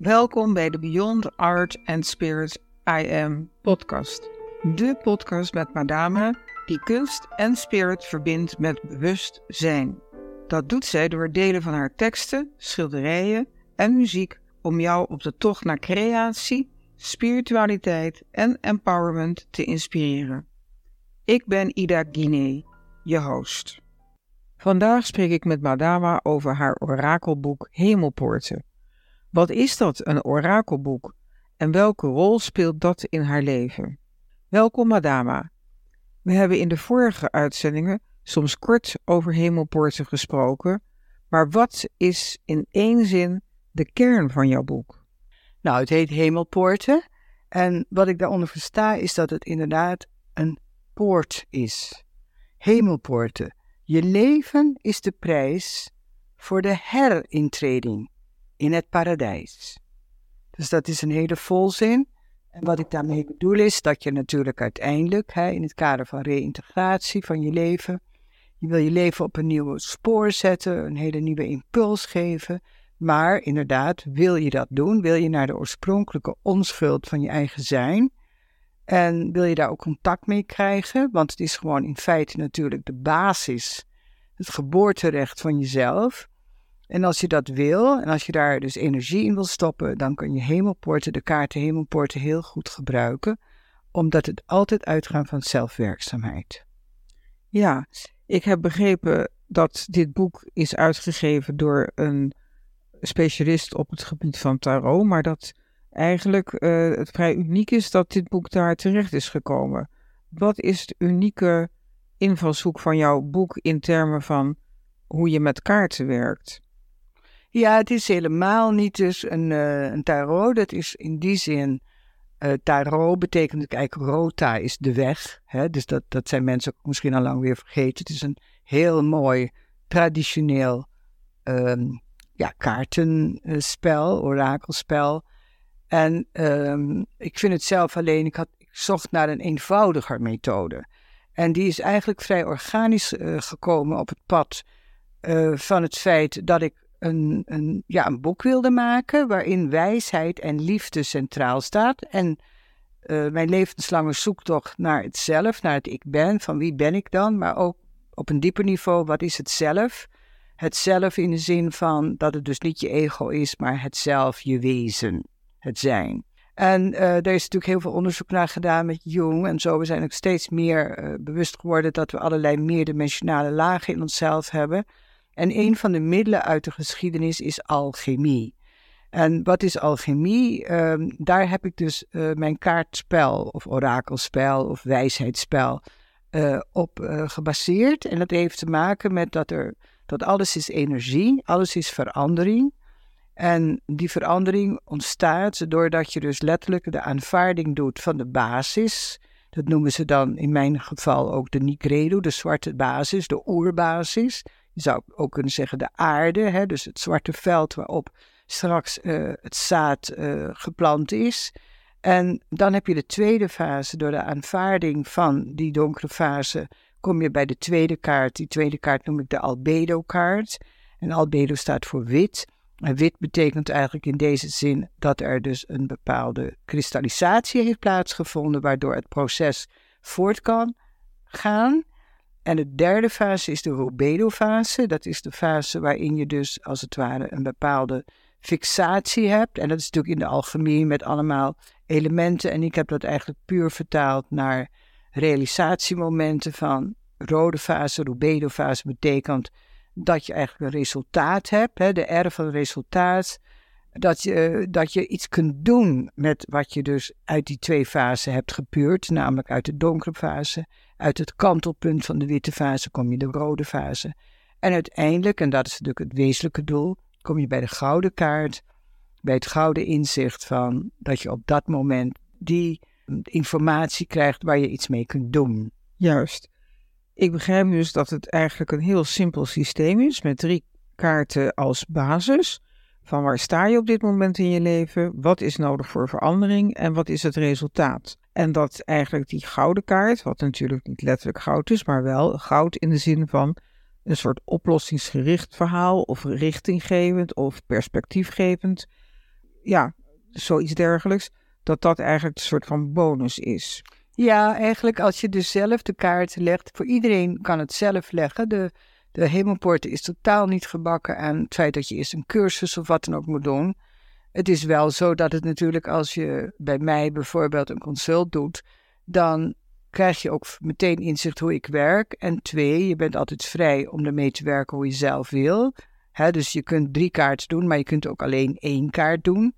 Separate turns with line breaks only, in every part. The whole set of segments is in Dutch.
Welkom bij de Beyond Art and Spirit I Am podcast. De podcast met Madame die kunst en spirit verbindt met bewust zijn. Dat doet zij door het delen van haar teksten, schilderijen en muziek om jou op de tocht naar creatie, spiritualiteit en empowerment te inspireren. Ik ben Ida Guinee, je host. Vandaag spreek ik met Madama over haar orakelboek Hemelpoorten. Wat is dat, een orakelboek? En welke rol speelt dat in haar leven? Welkom, Madama. We hebben in de vorige uitzendingen soms kort over hemelpoorten gesproken, maar wat is in één zin de kern van jouw boek?
Nou, het heet Hemelpoorten. En wat ik daaronder versta is dat het inderdaad een poort is. Hemelpoorten. Je leven is de prijs voor de herintreding in het paradijs. Dus dat is een hele volzin. En wat ik daarmee bedoel is dat je natuurlijk uiteindelijk, hè, in het kader van reïntegratie van je leven, je wil je leven op een nieuw spoor zetten, een hele nieuwe impuls geven. Maar inderdaad, wil je dat doen? Wil je naar de oorspronkelijke onschuld van je eigen zijn? En wil je daar ook contact mee krijgen? Want het is gewoon in feite natuurlijk de basis, het geboorterecht van jezelf. En als je dat wil, en als je daar dus energie in wil stoppen, dan kan je hemelpoorten, de kaarten hemelpoorten heel goed gebruiken, omdat het altijd uitgaat van zelfwerkzaamheid.
Ja, ik heb begrepen dat dit boek is uitgegeven door een specialist op het gebied van tarot, maar dat eigenlijk uh, het vrij uniek is dat dit boek daar terecht is gekomen. Wat is de unieke invalshoek van jouw boek in termen van hoe je met kaarten werkt?
Ja, het is helemaal niet dus een, uh, een tarot. Dat is in die zin, uh, tarot betekent eigenlijk rota is de weg. Hè? Dus dat, dat zijn mensen ook misschien al lang weer vergeten. Het is een heel mooi, traditioneel um, ja, kaartenspel, orakelspel. En um, ik vind het zelf alleen, ik, had, ik zocht naar een eenvoudiger methode. En die is eigenlijk vrij organisch uh, gekomen op het pad van het feit dat ik een, ja, een boek wilde maken waarin wijsheid en liefde centraal staat. En uh, mijn levenslange zoektocht naar het zelf, naar het ik ben, van wie ben ik dan, maar ook op een dieper niveau, wat is het zelf? Het zelf in de zin van dat het dus niet je ego is, maar het zelf, je wezen, het zijn. En uh, er is natuurlijk heel veel onderzoek naar gedaan met Jung en zo. We zijn ook steeds meer uh, bewust geworden dat we allerlei meerdimensionale lagen in onszelf hebben. En een van de middelen uit de geschiedenis is alchemie. En wat is alchemie? Um, daar heb ik dus uh, mijn kaartspel of orakelspel of wijsheidsspel uh, op uh, gebaseerd. En dat heeft te maken met dat, er, dat alles is energie, alles is verandering. En die verandering ontstaat doordat je dus letterlijk de aanvaarding doet van de basis. Dat noemen ze dan in mijn geval ook de Nigredo, de zwarte basis, de oerbasis. Je zou ook kunnen zeggen de aarde, hè, dus het zwarte veld waarop straks uh, het zaad uh, geplant is. En dan heb je de tweede fase, door de aanvaarding van die donkere fase, kom je bij de tweede kaart. Die tweede kaart noem ik de albedo-kaart. En albedo staat voor wit. En wit betekent eigenlijk in deze zin dat er dus een bepaalde kristallisatie heeft plaatsgevonden, waardoor het proces voort kan gaan. En de derde fase is de rubedo-fase. Dat is de fase waarin je dus als het ware een bepaalde fixatie hebt. En dat is natuurlijk in de alchemie met allemaal elementen. En ik heb dat eigenlijk puur vertaald naar realisatiemomenten van rode fase, rubedo-fase betekent dat je eigenlijk een resultaat hebt, hè, de R van resultaat. Dat je, dat je iets kunt doen met wat je dus uit die twee fasen hebt gepuurd, namelijk uit de donkere fase uit het kantelpunt van de witte fase kom je de rode fase. En uiteindelijk, en dat is natuurlijk het wezenlijke doel, kom je bij de gouden kaart, bij het gouden inzicht van dat je op dat moment die informatie krijgt waar je iets mee kunt doen.
Juist. Ik begrijp dus dat het eigenlijk een heel simpel systeem is met drie kaarten als basis. Van waar sta je op dit moment in je leven? Wat is nodig voor verandering en wat is het resultaat? En dat eigenlijk die gouden kaart, wat natuurlijk niet letterlijk goud is, maar wel goud in de zin van een soort oplossingsgericht verhaal of richtinggevend of perspectiefgevend. ja, zoiets dergelijks, dat dat eigenlijk een soort van bonus is.
Ja, eigenlijk als je dus zelf de kaart legt, voor iedereen kan het zelf leggen. De, de hemelpoort is totaal niet gebakken aan het feit dat je eerst een cursus of wat dan ook moet doen. Het is wel zo dat het natuurlijk als je bij mij bijvoorbeeld een consult doet, dan krijg je ook meteen inzicht hoe ik werk. En twee, je bent altijd vrij om ermee te werken hoe je zelf wil. dus je kunt drie kaarten doen, maar je kunt ook alleen één kaart doen.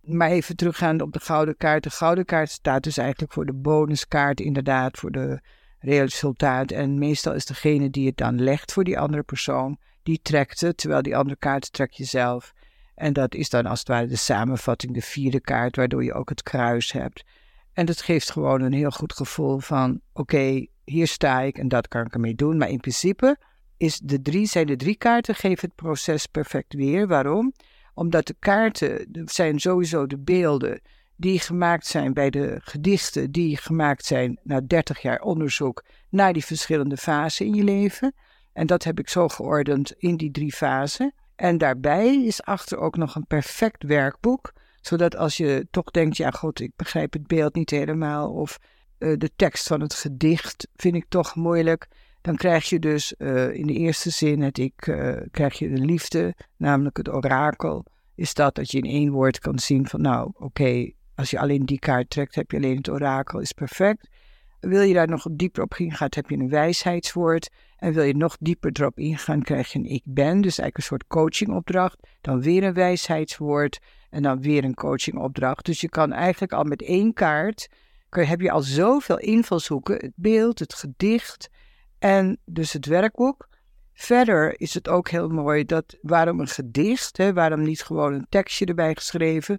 Maar even teruggaande op de gouden kaart. De gouden kaart staat dus eigenlijk voor de bonuskaart, inderdaad, voor de resultaat. En meestal is degene die het dan legt voor die andere persoon, die trekt het, terwijl die andere kaart trek je zelf. En dat is dan als het ware de samenvatting, de vierde kaart, waardoor je ook het kruis hebt. En dat geeft gewoon een heel goed gevoel van: oké, hier sta ik en dat kan ik ermee doen. Maar in principe is de drie, zijn de drie kaarten, geven het proces perfect weer. Waarom? Omdat de kaarten zijn sowieso de beelden die gemaakt zijn bij de gedichten, die gemaakt zijn na 30 jaar onderzoek naar die verschillende fasen in je leven. En dat heb ik zo geordend in die drie fasen. En daarbij is achter ook nog een perfect werkboek, zodat als je toch denkt, ja god, ik begrijp het beeld niet helemaal, of uh, de tekst van het gedicht vind ik toch moeilijk, dan krijg je dus uh, in de eerste zin het ik, uh, krijg je de liefde, namelijk het orakel, is dat dat je in één woord kan zien van nou oké, als je alleen die kaart trekt, heb je alleen het orakel, is perfect. Wil je daar nog dieper op ingaan, heb je een wijsheidswoord. En wil je nog dieper erop ingaan, krijg je een ik ben, dus eigenlijk een soort coachingopdracht. Dan weer een wijsheidswoord en dan weer een coachingopdracht. Dus je kan eigenlijk al met één kaart, heb je al zoveel invalshoeken. Het beeld, het gedicht en dus het werkboek. Verder is het ook heel mooi dat waarom een gedicht, hè, waarom niet gewoon een tekstje erbij geschreven,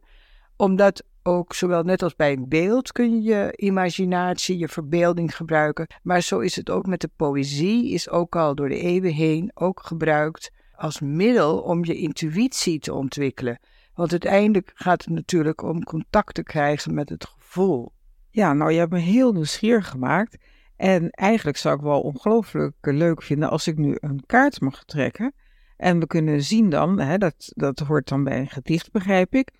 omdat ook zowel net als bij een beeld kun je je imaginatie, je verbeelding gebruiken. Maar zo is het ook met de poëzie, is ook al door de eeuwen heen ook gebruikt als middel om je intuïtie te ontwikkelen. Want uiteindelijk gaat het natuurlijk om contact te krijgen met het gevoel.
Ja, nou je hebt me heel nieuwsgierig gemaakt. En eigenlijk zou ik wel ongelooflijk leuk vinden als ik nu een kaart mag trekken. En we kunnen zien dan, hè, dat, dat hoort dan bij een gedicht begrijp ik,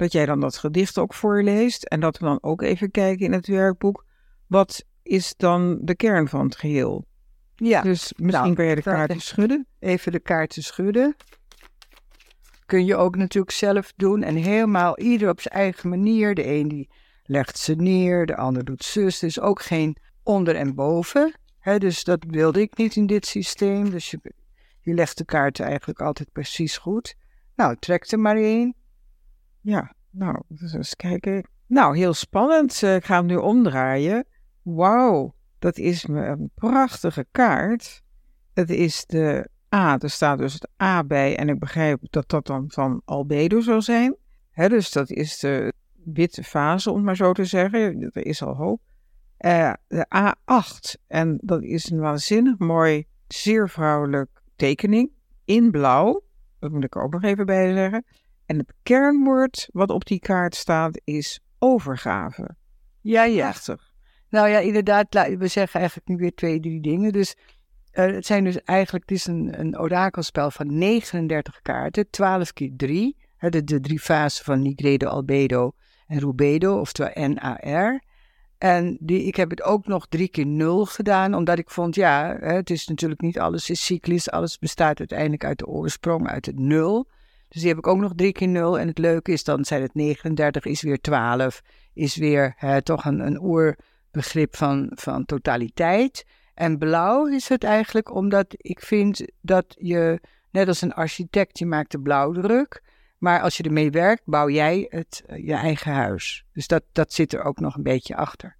dat jij dan dat gedicht ook voorleest en dat we dan ook even kijken in het werkboek, wat is dan de kern van het geheel?
Ja.
Dus misschien nou, kan jij de kaarten schudden.
Even de kaarten schudden. Kun je ook natuurlijk zelf doen en helemaal ieder op zijn eigen manier. De een die legt ze neer, de ander doet zus. Er is ook geen onder en boven. Dus dat wilde ik niet in dit systeem. Dus je, je legt de kaarten eigenlijk altijd precies goed. Nou, trek er maar één.
Ja, nou, dus eens kijken. Nou, heel spannend. Eh, ik ga hem nu omdraaien. Wauw, dat is een prachtige kaart. Het is de A, er staat dus het A bij en ik begrijp dat dat dan van albedo zal zijn. Dus dat is de witte fase, om maar zo te zeggen. Er is al hoop. Uh, de A8, en dat is een waanzinnig mooi, zeer vrouwelijk tekening in blauw. Dat moet ik ook nog even bij zeggen. En het kernwoord wat op die kaart staat is overgave.
Ja, ja. Nou ja, inderdaad, we zeggen eigenlijk nu weer twee, drie dingen. Dus uh, het zijn dus eigenlijk, het is een, een orakelspel van 39 kaarten, 12 keer 3. De, de drie fasen van Nigredo, Albedo en Rubedo, oftewel NAR. En die, ik heb het ook nog drie keer nul gedaan, omdat ik vond, ja, het is natuurlijk niet alles is cyclisch. Alles bestaat uiteindelijk uit de oorsprong, uit het nul. Dus die heb ik ook nog drie keer nul. En het leuke is, dan zijn het 39, is weer 12. Is weer hè, toch een, een oerbegrip van, van totaliteit. En blauw is het eigenlijk omdat ik vind dat je, net als een architect, je maakt de blauwdruk. Maar als je ermee werkt, bouw jij het, eh, je eigen huis. Dus dat, dat zit er ook nog een beetje achter.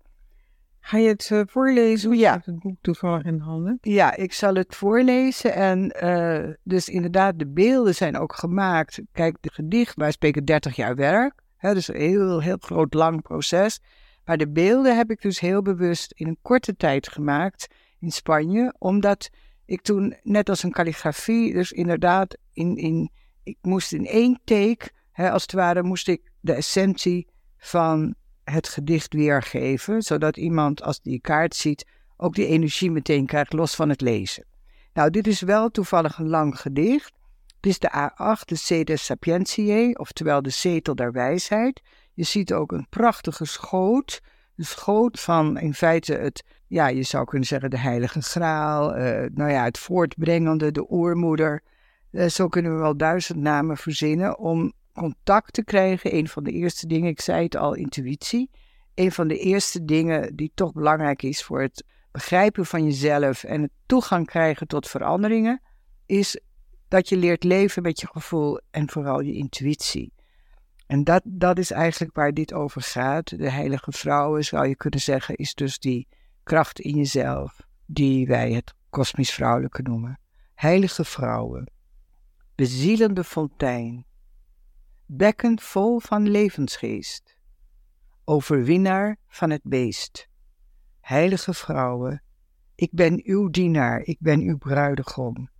Ga je het uh, voorlezen? Ja. Ik heb het boek toevallig in handen.
Ja, ik zal het voorlezen. En uh, dus inderdaad, de beelden zijn ook gemaakt. Kijk, de gedicht, wij spreken 30 jaar werk. Hè, dus een heel, heel groot, lang proces. Maar de beelden heb ik dus heel bewust in een korte tijd gemaakt in Spanje. Omdat ik toen, net als een kalligrafie, dus inderdaad, in, in, ik moest in één take, hè, als het ware, moest ik de essentie van het gedicht weergeven, zodat iemand als die kaart ziet ook die energie meteen krijgt, los van het lezen. Nou, dit is wel toevallig een lang gedicht, Dit is de A8, de Sede Sapientiae, oftewel de zetel der wijsheid. Je ziet ook een prachtige schoot. De schoot van in feite het, ja, je zou kunnen zeggen de heilige graal. Uh, nou ja, het voortbrengende, de oermoeder. Uh, zo kunnen we wel duizend namen verzinnen om contact te krijgen. Een van de eerste dingen, ik zei het al, intuïtie. Een van de eerste dingen die toch belangrijk is voor het begrijpen van jezelf en het toegang krijgen tot veranderingen, is dat je leert leven met je gevoel en vooral je intuïtie. En dat, dat is eigenlijk waar dit over gaat. De heilige vrouwen, zou je kunnen zeggen, is dus die kracht in jezelf, die wij het kosmisch vrouwelijke noemen. Heilige vrouwen, bezielende fontein, bekken vol van levensgeest, overwinnaar van het beest. Heilige vrouwen, ik ben uw dienaar, ik ben uw bruidegom.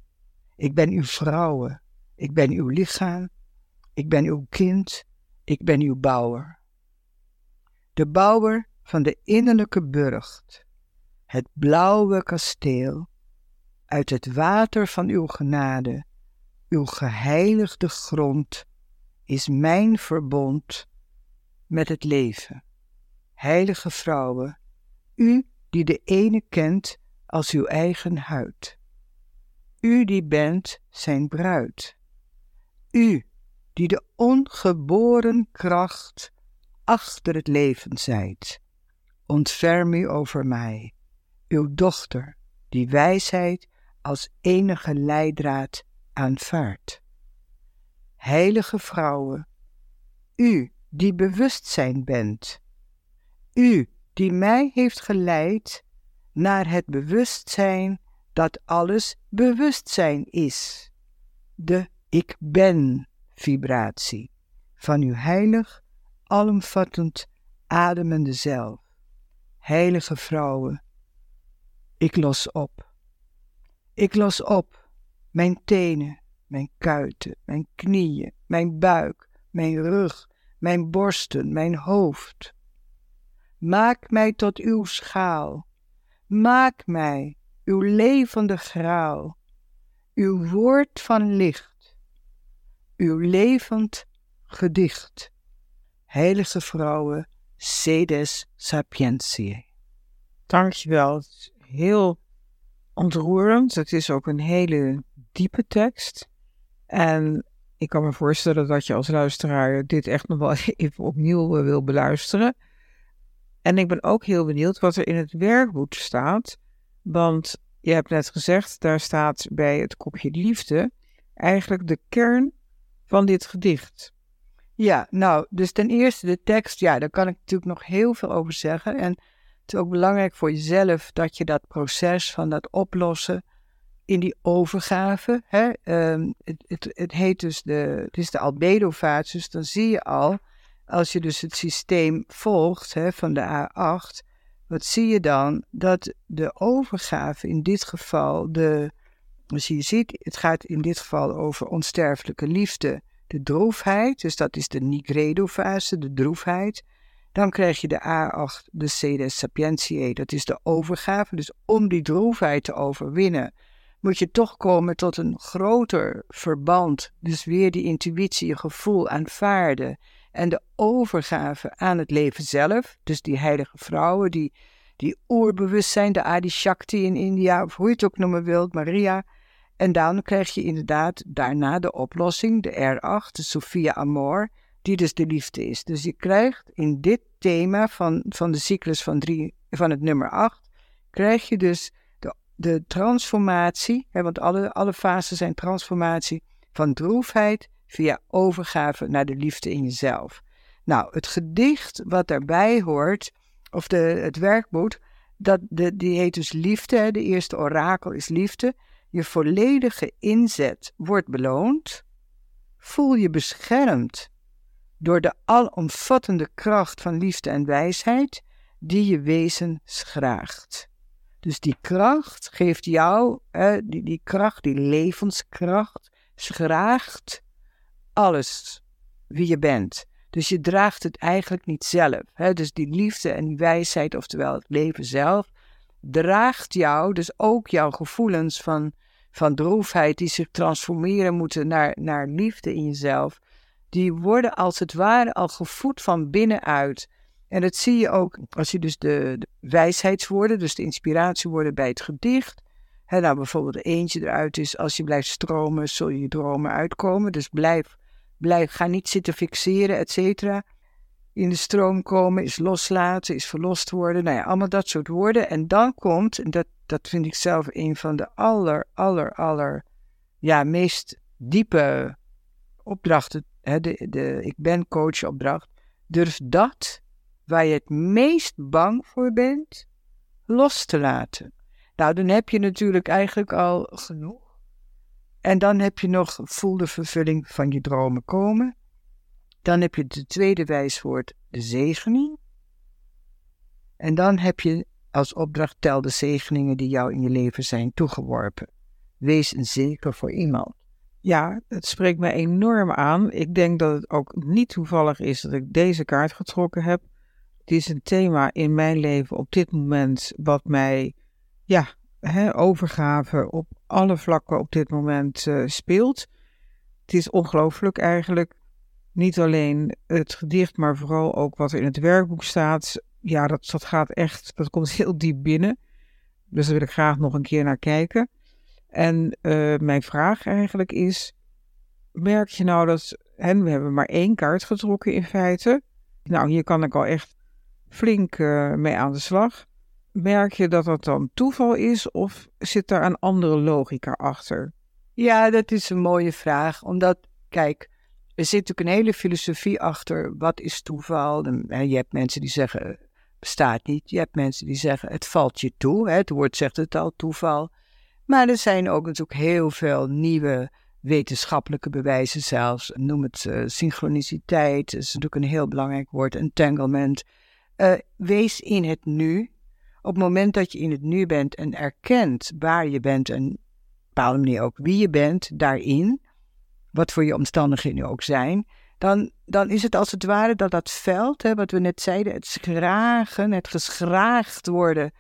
Ik ben uw vrouwen, ik ben uw lichaam, ik ben uw kind, ik ben uw bouwer. De bouwer van de innerlijke burcht, het blauwe kasteel, uit het water van uw genade, uw geheiligde grond, is mijn verbond met het leven. Heilige vrouwen, u die de ene kent als uw eigen huid. U die bent zijn bruid. U die de ongeboren kracht achter het leven zijt. Ontferm u over mij, uw dochter, die wijsheid als enige leidraad aanvaardt. Heilige vrouwen, u die bewustzijn bent, u die mij heeft geleid naar het bewustzijn dat alles bewustzijn is. De ik ben vibratie van uw heilig, alomvattend, ademende zelf. Heilige vrouwen, ik los op. Ik los op mijn tenen, mijn kuiten, mijn knieën, mijn buik, mijn rug, mijn borsten, mijn hoofd. Maak mij tot uw schaal. Maak mij uw levende graal, uw woord van licht, uw levend gedicht. Heilige vrouwen, sedes sapientiae.
Dankjewel. Het is heel ontroerend. Het is ook een hele diepe tekst. En ik kan me voorstellen dat je als luisteraar dit echt nog wel even opnieuw eh, wil beluisteren. En ik ben ook heel benieuwd wat er in het werkboek staat. Want je hebt net gezegd, daar staat bij het kopje liefde eigenlijk de kern van dit gedicht.
Ja, nou, dus ten eerste de tekst, ja, daar kan ik natuurlijk nog heel veel over zeggen. En het is ook belangrijk voor jezelf dat je dat proces van dat oplossen in die overgave, hè, um, het, het, het, heet dus de, het de albedo-fase, dus dan zie je al, als je dus het systeem volgt hè, van de A8, wat zie je dan? Dat de overgave in dit geval, de, dus je ziet, het gaat in dit geval over onsterfelijke liefde, de droefheid, dus dat is de nigredo-fase, de droefheid. Dan krijg je de A8, de Sede Sapientiae, dat is de overgave. Dus om die droefheid te overwinnen, moet je toch komen tot een groter verband. Dus weer die intuïtie, je gevoel aanvaarden en de overgave aan het leven zelf. Dus die heilige vrouwen, die, die oerbewustzijn, de Adi Shakti in India, of hoe je het ook noemen wilt, Maria. En dan krijg je inderdaad daarna de oplossing, de R8, de Sophia Amor, die dus de liefde is. Dus je krijgt in dit thema van, van de cyclus van, drie, van het nummer 8, krijg je dus de, transformatie, hè, want alle, alle fasen zijn transformatie van droefheid via overgave naar de liefde in jezelf. Nou, het gedicht wat daarbij hoort, of de, het werkboek, dat, de, die heet dus liefde. De eerste orakel is liefde. Je volledige inzet wordt beloond. Voel je beschermd door de alomvattende kracht van liefde en wijsheid die je wezen schraagt. Dus die kracht geeft jou, die, die kracht, die levenskracht, schraagt alles wie je bent. Dus je draagt het eigenlijk niet zelf. Hè? Dus die liefde en die wijsheid, oftewel het leven zelf, draagt jou, dus ook jouw gevoelens van, van droefheid, die zich transformeren moeten naar, naar liefde in jezelf, die worden als het ware al gevoed van binnenuit. En dat zie je ook als je dus de, de wijsheidswoorden, dus de inspiratiewoorden bij het gedicht, hè, nou bijvoorbeeld eentje eruit is, als je blijft stromen, zul je dromen uitkomen. Dus blijf, blijf, ga niet zitten fixeren, et cetera. In de stroom komen is loslaten, is verlost worden. Nou ja, allemaal dat soort woorden. En dan komt, en dat, dat vind ik zelf een van de aller, aller, aller, ja, meest diepe opdrachten, hè, de, de ik ben coach opdracht. Durf dat waar je het meest bang voor bent, los te laten. Nou, dan heb je natuurlijk eigenlijk al genoeg. En dan heb je nog voel de vervulling van je dromen komen. Dan heb je de tweede wijswoord, de zegening. En dan heb je als opdracht tel de zegeningen die jou in je leven zijn toegeworpen. Wees een zeker voor iemand.
Ja, het spreekt mij enorm aan. Ik denk dat het ook niet toevallig is dat ik deze kaart getrokken heb. Het is een thema in mijn leven op dit moment wat mij, ja, hè, overgave op alle vlakken op dit moment uh, speelt. Het is ongelooflijk eigenlijk. Niet alleen het gedicht, maar vooral ook wat er in het werkboek staat. Ja, dat, dat gaat echt, dat komt heel diep binnen. Dus daar wil ik graag nog een keer naar kijken. En uh, mijn vraag eigenlijk is: merk je nou dat, en we hebben maar één kaart getrokken in feite. Nou, hier kan ik al echt flink uh, mee aan de slag. Merk je dat dat dan toeval is of zit daar een andere logica achter?
Ja, dat is een mooie vraag. Omdat, kijk, er zit natuurlijk een hele filosofie achter. Wat is toeval? Je hebt mensen die zeggen, bestaat niet. Je hebt mensen die zeggen, het valt je toe. Het woord zegt het al, toeval. Maar er zijn ook natuurlijk heel veel nieuwe wetenschappelijke bewijzen zelfs. Noem het uh, synchroniciteit, dat is natuurlijk een heel belangrijk woord, entanglement. Uh, wees in het nu. Op het moment dat je in het nu bent en erkent waar je bent en op een bepaalde manier ook wie je bent daarin, wat voor je omstandigheden ook zijn, dan, dan is het als het ware dat dat veld, hè, wat we net zeiden, het schragen, het geschraagd worden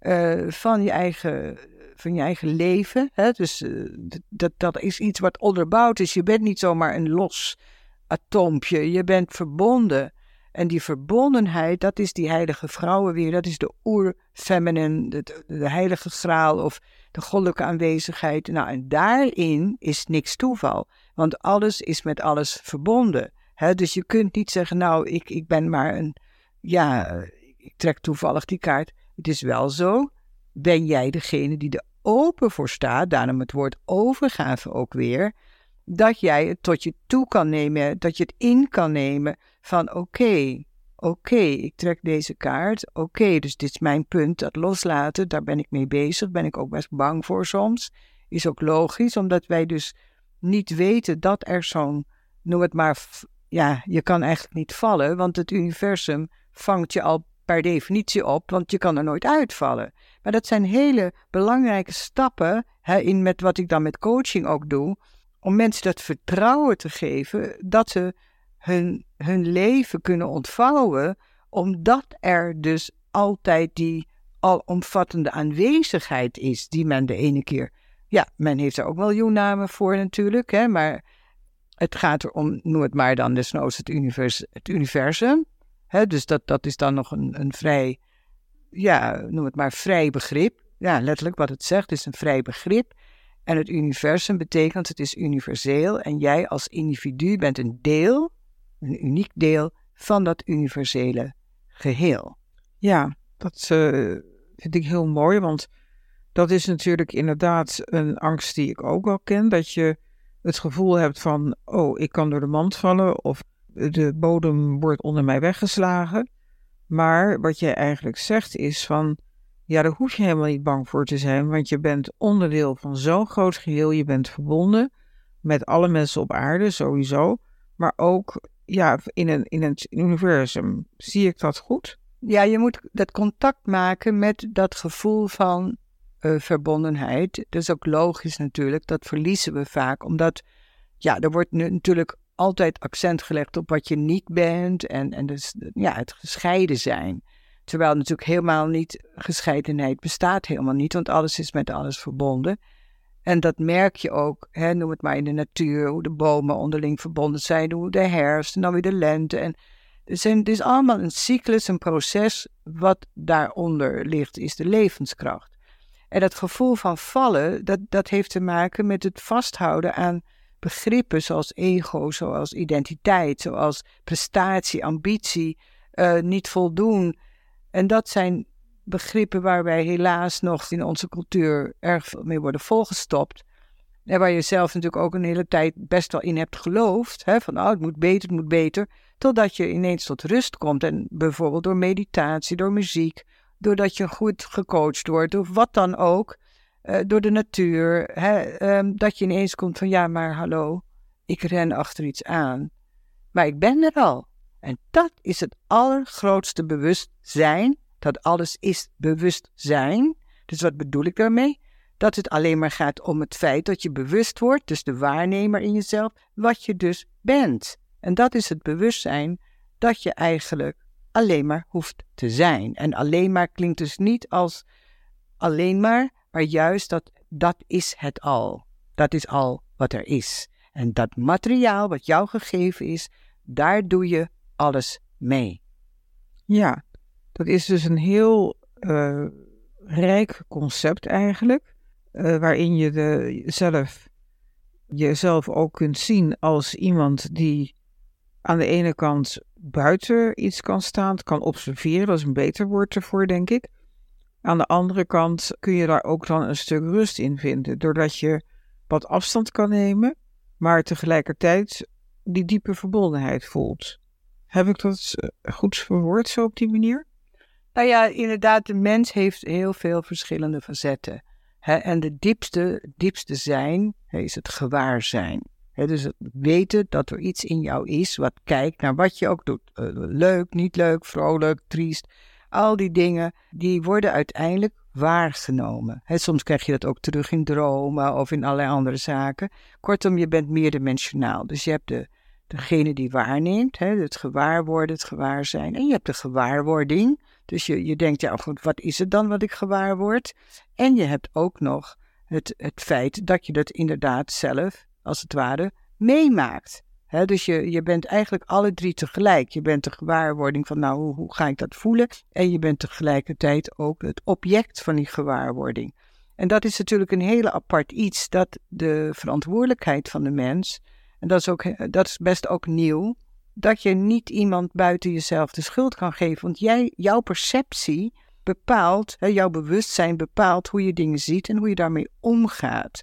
uh, van, je eigen, van je eigen leven. Hè? Dus uh, dat, dat is iets wat onderbouwd is. Je bent niet zomaar een los atoompje, je bent verbonden en die verbondenheid, dat is die heilige vrouwen weer. Dat is de oer-feminine, de, de, heilige graal of de goddelijke aanwezigheid. Nou, en daarin is niks toeval. Want alles is met alles verbonden. dus je kunt niet zeggen, nou, ik, ik ben maar een, ja, ik trek toevallig die kaart. Het is wel zo, ben jij degene die er open voor staat, daarom het woord overgave ook weer, dat jij het tot je toe kan nemen, dat je het in kan nemen van oké, oké, ik trek deze kaart, oké, dus dit is mijn punt, dat loslaten, daar ben ik mee bezig, ben ik ook best bang voor soms. Is ook logisch, omdat wij dus niet weten dat er zo'n, noem het maar, ja, je kan eigenlijk niet vallen, want het universum vangt je al per definitie op, want je kan er nooit uitvallen. Maar dat zijn hele belangrijke stappen hè, in met wat ik dan met coaching ook doe, om mensen dat vertrouwen te geven dat ze hun, hun leven kunnen ontvouwen, omdat er dus altijd die alomvattende aanwezigheid is, die men de ene keer. Ja, men heeft er ook miljoen voor natuurlijk, hè, maar het gaat erom, noem het maar dan desnoods het, het universum. Hè, dus dat, dat is dan nog een, een vrij, ja, noem het maar vrij begrip. Ja, letterlijk wat het zegt, is een vrij begrip. En het universum betekent het is universeel en jij als individu bent een deel, een uniek deel van dat universele geheel.
Ja, dat uh, vind ik heel mooi, want dat is natuurlijk inderdaad een angst die ik ook wel ken. Dat je het gevoel hebt van, oh, ik kan door de mand vallen of de bodem wordt onder mij weggeslagen. Maar wat jij eigenlijk zegt is van, ja, daar hoef je helemaal niet bang voor te zijn, want je bent onderdeel van zo'n groot geheel. Je bent verbonden met alle mensen op aarde, sowieso. Maar ook ja, in, een, in het universum. Zie ik dat goed?
Ja, je moet dat contact maken met dat gevoel van uh, verbondenheid. Dat is ook logisch natuurlijk, dat verliezen we vaak, omdat ja, er wordt natuurlijk altijd accent gelegd op wat je niet bent en, en dus, ja, het gescheiden zijn. Terwijl natuurlijk helemaal niet, gescheidenheid bestaat helemaal niet, want alles is met alles verbonden. En dat merk je ook, hè, noem het maar in de natuur, hoe de bomen onderling verbonden zijn, hoe de herfst en dan weer de lente. En het, zijn, het is allemaal een cyclus, een proces. Wat daaronder ligt, is de levenskracht. En dat gevoel van vallen, dat, dat heeft te maken met het vasthouden aan begrippen zoals ego, zoals identiteit, zoals prestatie, ambitie, uh, niet voldoen. En dat zijn begrippen waar wij helaas nog in onze cultuur erg mee worden volgestopt. En waar je zelf natuurlijk ook een hele tijd best wel in hebt geloofd. Hè, van oh, het moet beter, het moet beter. Totdat je ineens tot rust komt. En bijvoorbeeld door meditatie, door muziek, doordat je goed gecoacht wordt, of wat dan ook. Uh, door de natuur. Hè, um, dat je ineens komt van ja, maar hallo, ik ren achter iets aan. Maar ik ben er al. En dat is het allergrootste bewustzijn dat alles is bewustzijn. Dus wat bedoel ik daarmee? Dat het alleen maar gaat om het feit dat je bewust wordt, dus de waarnemer in jezelf, wat je dus bent. En dat is het bewustzijn dat je eigenlijk alleen maar hoeft te zijn. En alleen maar klinkt dus niet als alleen maar, maar juist dat dat is het al. Dat is al wat er is. En dat materiaal wat jou gegeven is, daar doe je alles mee.
Ja, dat is dus een heel uh, rijk concept eigenlijk, uh, waarin je de, zelf, jezelf ook kunt zien als iemand die aan de ene kant buiten iets kan staan, kan observeren, dat is een beter woord ervoor, denk ik. Aan de andere kant kun je daar ook dan een stuk rust in vinden, doordat je wat afstand kan nemen, maar tegelijkertijd die diepe verbondenheid voelt. Heb ik dat eh, goed verwoord zo op die manier?
Nou ja, inderdaad, de mens heeft heel veel verschillende facetten. Hè? En de diepste, diepste zijn hè, is het gewaarzijn. Hè? Dus het weten dat er iets in jou is wat kijkt naar wat je ook doet. Uh, leuk, niet leuk, vrolijk, triest. Al die dingen, die worden uiteindelijk waargenomen. Soms krijg je dat ook terug in dromen of in allerlei andere zaken. Kortom, je bent meerdimensionaal. Dus je hebt de, degene die waarneemt, hè, het gewaarworden, het gewaarzijn. En je hebt de gewaarwording. Dus je, je denkt, ja goed, wat is het dan wat ik gewaar word? En je hebt ook nog het, het feit dat je dat inderdaad zelf, als het ware, meemaakt. dus je, je bent eigenlijk alle drie tegelijk. Je bent de gewaarwording van, nou, hoe, hoe ga ik dat voelen? En je bent tegelijkertijd ook het object van die gewaarwording. En dat is natuurlijk een hele apart iets, dat de verantwoordelijkheid van de mens, en dat is, ook, dat is best ook nieuw, dat je niet iemand buiten jezelf de schuld kan geven. Want jij, jouw perceptie bepaalt, hè, jouw bewustzijn bepaalt hoe je dingen ziet en hoe je daarmee omgaat.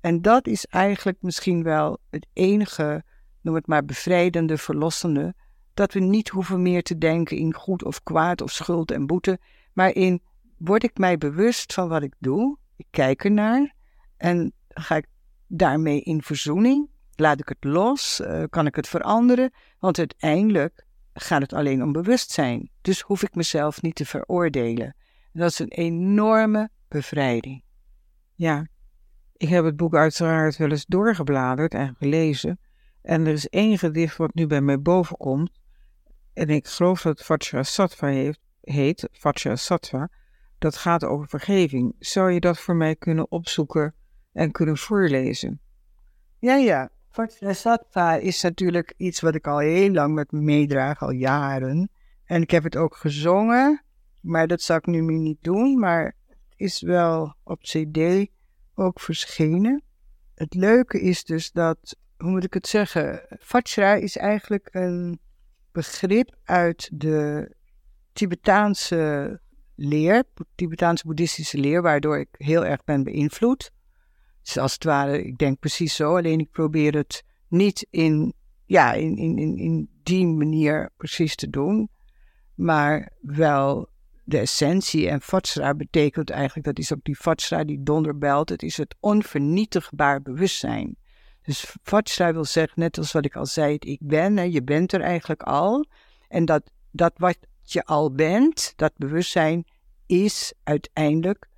En dat is eigenlijk misschien wel het enige, noem het maar bevrijdende, verlossende, dat we niet hoeven meer te denken in goed of kwaad of schuld en boete, maar in word ik mij bewust van wat ik doe, ik kijk ernaar en ga ik daarmee in verzoening Laat ik het los? Uh, kan ik het veranderen? Want uiteindelijk gaat het alleen om bewustzijn. Dus hoef ik mezelf niet te veroordelen. dat is een enorme bevrijding.
Ja, ik heb het boek uiteraard wel eens doorgebladerd en gelezen. En er is één gedicht wat nu bij mij bovenkomt. En ik geloof dat het Vajrasattva heeft, heet, Vajrasattva. Dat gaat over vergeving. Zou je dat voor mij kunnen opzoeken en kunnen voorlezen?
Ja, ja. Vajrasattva is natuurlijk iets wat ik al heel lang met me meedraag, al jaren. En ik heb het ook gezongen, maar dat zal ik nu niet doen. Maar het is wel op CD ook verschenen. Het leuke is dus dat, hoe moet ik het zeggen? Vajra is eigenlijk een begrip uit de Tibetaanse leer, Tibetaanse boeddhistische leer, waardoor ik heel erg ben beïnvloed. Dus als het ware, ik denk precies zo, alleen ik probeer het niet in, ja, in, in, in, in die manier precies te doen, maar wel de essentie. En Vajra betekent eigenlijk, dat is ook die Vajra, die donderbelt, het is het onvernietigbaar bewustzijn. Dus Vajra wil zeggen, net als wat ik al zei, ik ben, hè, je bent er eigenlijk al. En dat, dat wat je al bent, dat bewustzijn, is uiteindelijk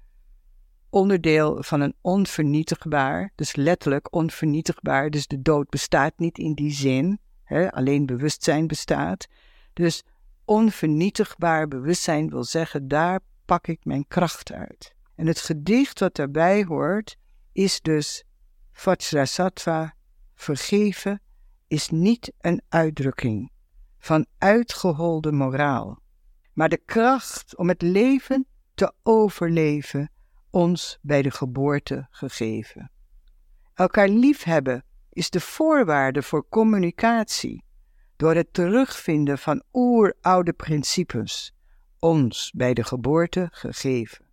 onderdeel van een onvernietigbaar, dus letterlijk onvernietigbaar, dus de dood bestaat niet in die zin, hè, alleen bewustzijn bestaat. Dus onvernietigbaar bewustzijn wil zeggen, daar pak ik mijn kracht uit. En het gedicht wat daarbij hoort, is dus Vajrasattva, vergeven, is niet een uitdrukking van uitgeholde moraal, maar de kracht om het leven te overleven ons bij de geboorte gegeven. Elkaar liefhebben is de voorwaarde voor communicatie, door het terugvinden van oeroude principes, ons bij de geboorte gegeven.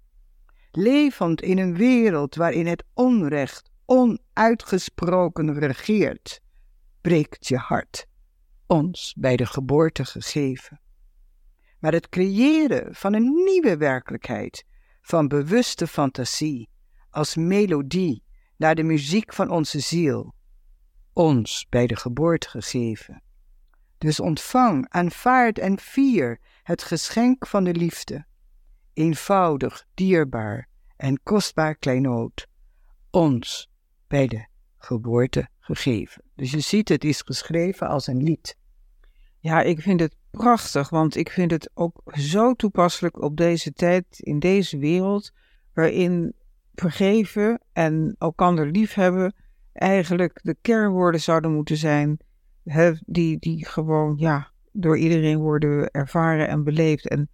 Levend in een wereld waarin het onrecht onuitgesproken regeert, breekt je hart, ons bij de geboorte gegeven. Maar het creëren van een nieuwe werkelijkheid, van bewuste fantasie, als melodie naar de muziek van onze ziel, ons bij de geboorte gegeven. Dus ontvang, aanvaard en vier het geschenk van de liefde, eenvoudig, dierbaar en kostbaar kleinood, ons bij de geboorte gegeven. Dus je ziet, het is geschreven als een lied.
Ja, ik vind het prachtig, want ik vind het ook zo toepasselijk op deze tijd, in deze wereld, waarin vergeven en elkander liefhebben eigenlijk de kernwoorden zouden moeten zijn, hè, die, die gewoon ja, door iedereen worden ervaren en beleefd. En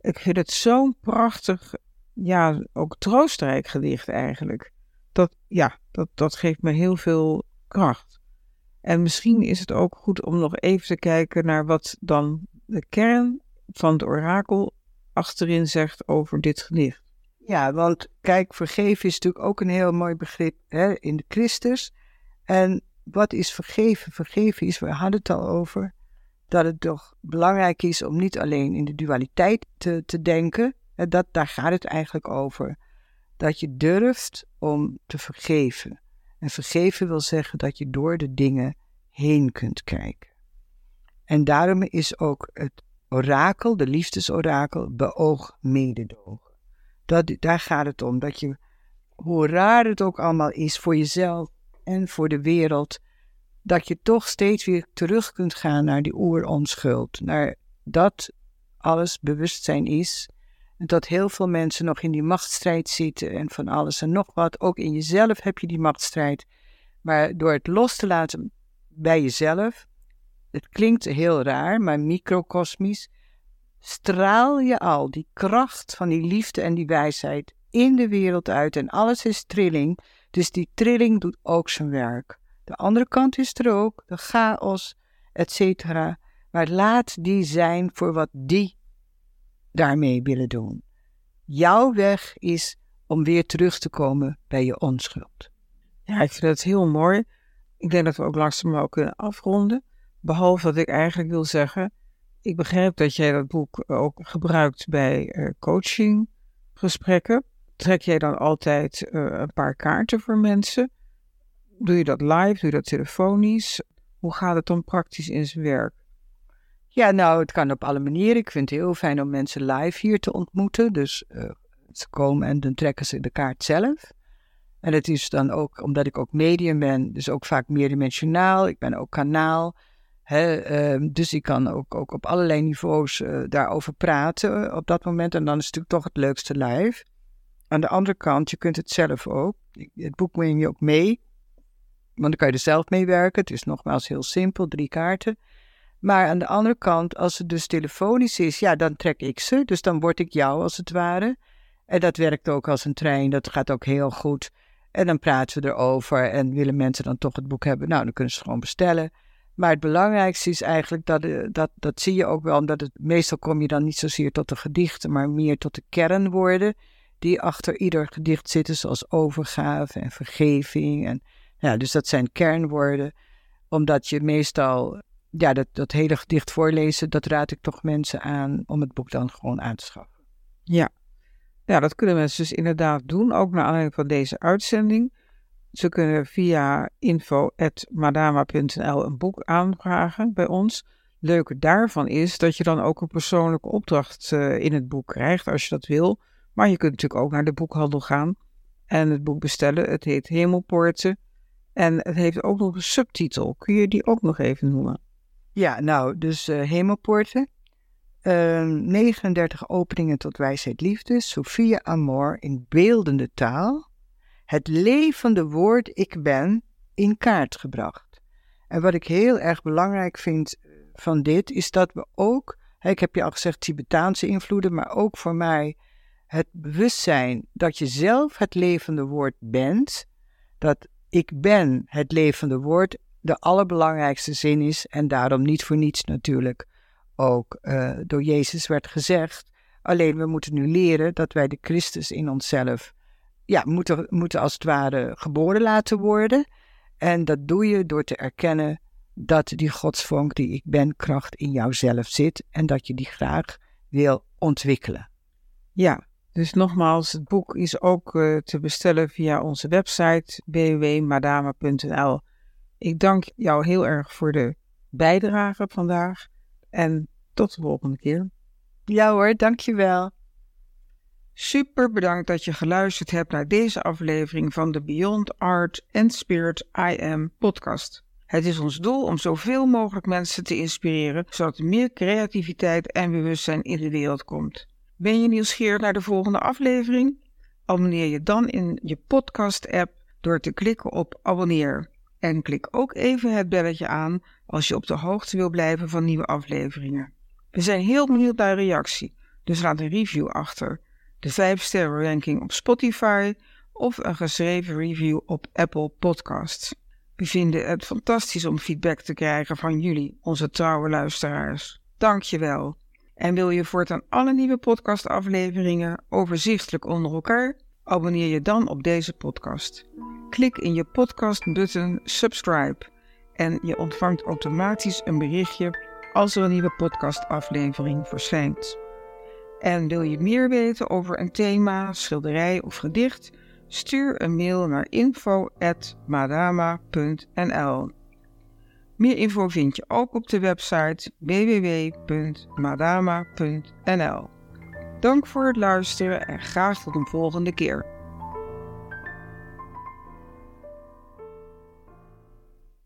ik vind het zo'n prachtig, ja, ook troostrijk gedicht eigenlijk. Dat, ja, dat, dat geeft me heel veel kracht. En misschien is het ook goed om nog even te kijken naar wat dan de kern van het orakel achterin zegt over dit gedicht.
Ja, want kijk, vergeven is natuurlijk ook een heel mooi begrip hè, in de Christus. En wat is vergeven? Vergeven is, we hadden het al over, dat het toch belangrijk is om niet alleen in de dualiteit te, te denken. Dat, daar gaat het eigenlijk over. Dat je durft om te vergeven. En vergeven wil zeggen dat je door de dingen heen kunt kijken. En daarom is ook het orakel, de liefdesorakel, beoog mededogen. Dat, daar gaat het om, dat je, hoe raar het ook allemaal is voor jezelf en voor de wereld, dat je toch steeds weer terug kunt gaan naar die oeronschuld, naar dat alles bewustzijn is. Dat heel veel mensen nog in die machtsstrijd zitten en van alles en nog wat. Ook in jezelf heb je die machtsstrijd. Maar door het los te laten bij jezelf, het klinkt heel raar, maar microcosmisch, straal je al die kracht van die liefde en die wijsheid in de wereld uit. En alles is trilling, dus die trilling doet ook zijn werk. De andere kant is er ook, de chaos, etc. Maar laat die zijn voor wat die daarmee willen doen. Jouw weg is om weer terug te komen bij je onschuld.
Ja, ik vind het heel mooi. Ik denk dat we ook langzaam kunnen afronden. Behalve dat ik eigenlijk wil zeggen, ik begrijp dat jij dat boek ook gebruikt bij uh, coachinggesprekken. Trek jij dan altijd uh, een paar kaarten voor mensen? Doe je dat live? Doe je dat telefonisch? Hoe gaat het dan praktisch in zijn werk?
Ja, nou, het kan op alle manieren. Ik vind het heel fijn om mensen live hier te ontmoeten. Dus uh, ze komen en dan trekken ze de kaart zelf. En het is dan ook, omdat ik ook medium ben, dus ook vaak meerdimensionaal. Ik ben ook kanaal. Ehm, dus ik kan ook, ook op allerlei niveaus uh, daarover praten op dat moment. En dan is het natuurlijk toch het leukste live. Aan de andere kant, je kunt het zelf ook. Het boek neem je ook mee. Want dan kan je er zelf mee werken. Het is nogmaals heel simpel, drie kaarten. Maar aan de andere kant, als het dus telefonisch is, ja, dan trek ik ze. Dus dan word ik jou als het ware. En dat werkt ook als een trein. Dat gaat ook heel goed. En dan praten we erover. En willen mensen dan toch het boek hebben? Nou, dan kunnen ze gewoon bestellen. Maar het belangrijkste is eigenlijk dat, eh, dat, dat zie je ook wel, omdat het meestal kom je dan niet zozeer tot de gedichten, maar meer tot de kernwoorden die achter ieder gedicht zitten, zoals overgave en vergeving. En, ja, dus dat zijn kernwoorden, omdat je meestal, ja, dat, dat hele gedicht voorlezen, dat raad ik toch mensen aan om het boek dan gewoon aan te schaffen.
Ja, ja dat kunnen mensen dus inderdaad doen, ook naar aanleiding van deze uitzending. Ze kunnen via info.madama.nl een boek aanvragen bij ons. Leuke daarvan is dat je dan ook een persoonlijke opdracht uh, in het boek krijgt als je dat wil. Maar je kunt natuurlijk ook naar de boekhandel gaan en het boek bestellen. Het heet Hemelpoorten en het heeft ook nog een subtitel. Kun je die ook nog even noemen?
Ja, nou, dus uh, Hemelpoorten. Uh, ehm, 39 openingen tot wijsheid liefde. Sophia Amor in beeldende taal het levende woord ik ben in kaart gebracht. En wat ik heel erg belangrijk vind eh, van dit, is dat we ook, ik heb je al gezegd, Tibetaanse invloeden, maar ook voor mij het bewustzijn dat je zelf het levende woord bent, dat ik ben het levende woord de allerbelangrijkste zin is en daarom niet voor niets natuurlijk ook uh, door Jezus werd gezegd. Alleen we moeten nu leren dat wij de Christus in onszelf ja, moeten, moeten als het ware geboren laten worden. En dat doe je door te erkennen dat die godsvonk die ik ben kracht in jouzelf zit en dat je die graag wil ontwikkelen.
Ja, dus nogmaals, het boek is ook uh, te bestellen via onze website www.madama.nl. Ik dank jou heel erg voor de bijdrage vandaag en tot de volgende keer.
Ja hoor, dankjewel.
Super bedankt dat je geluisterd hebt naar deze aflevering van de Beyond Art and Spirit I Am podcast. Het is ons doel om zoveel mogelijk mensen te inspireren, zodat er meer creativiteit en bewustzijn in de wereld komt. Ben je nieuwsgierig naar de volgende aflevering? Abonneer je dan in je podcast-app door te klikken op abonneer. En klik ook even het belletje aan als je op de hoogte wil blijven van nieuwe afleveringen. We zijn heel benieuwd naar reactie, dus laat een review achter. De 5 sterren ranking op Spotify of een geschreven review op Apple Podcasts. We vinden het fantastisch om feedback te krijgen van jullie, onze trouwe luisteraars. Dank je wel. En wil je voortaan alle nieuwe podcastafleveringen overzichtelijk onder elkaar? Abonneer je dan op deze podcast. Klik in je podcast-button subscribe en je ontvangt automatisch een berichtje als er een nieuwe podcastaflevering verschijnt. En wil je meer weten over een thema, schilderij of gedicht? Stuur een mail naar info.madama.nl. Meer info vind je ook op de website www.madama.nl. Dank voor het luisteren en graag tot een volgende keer.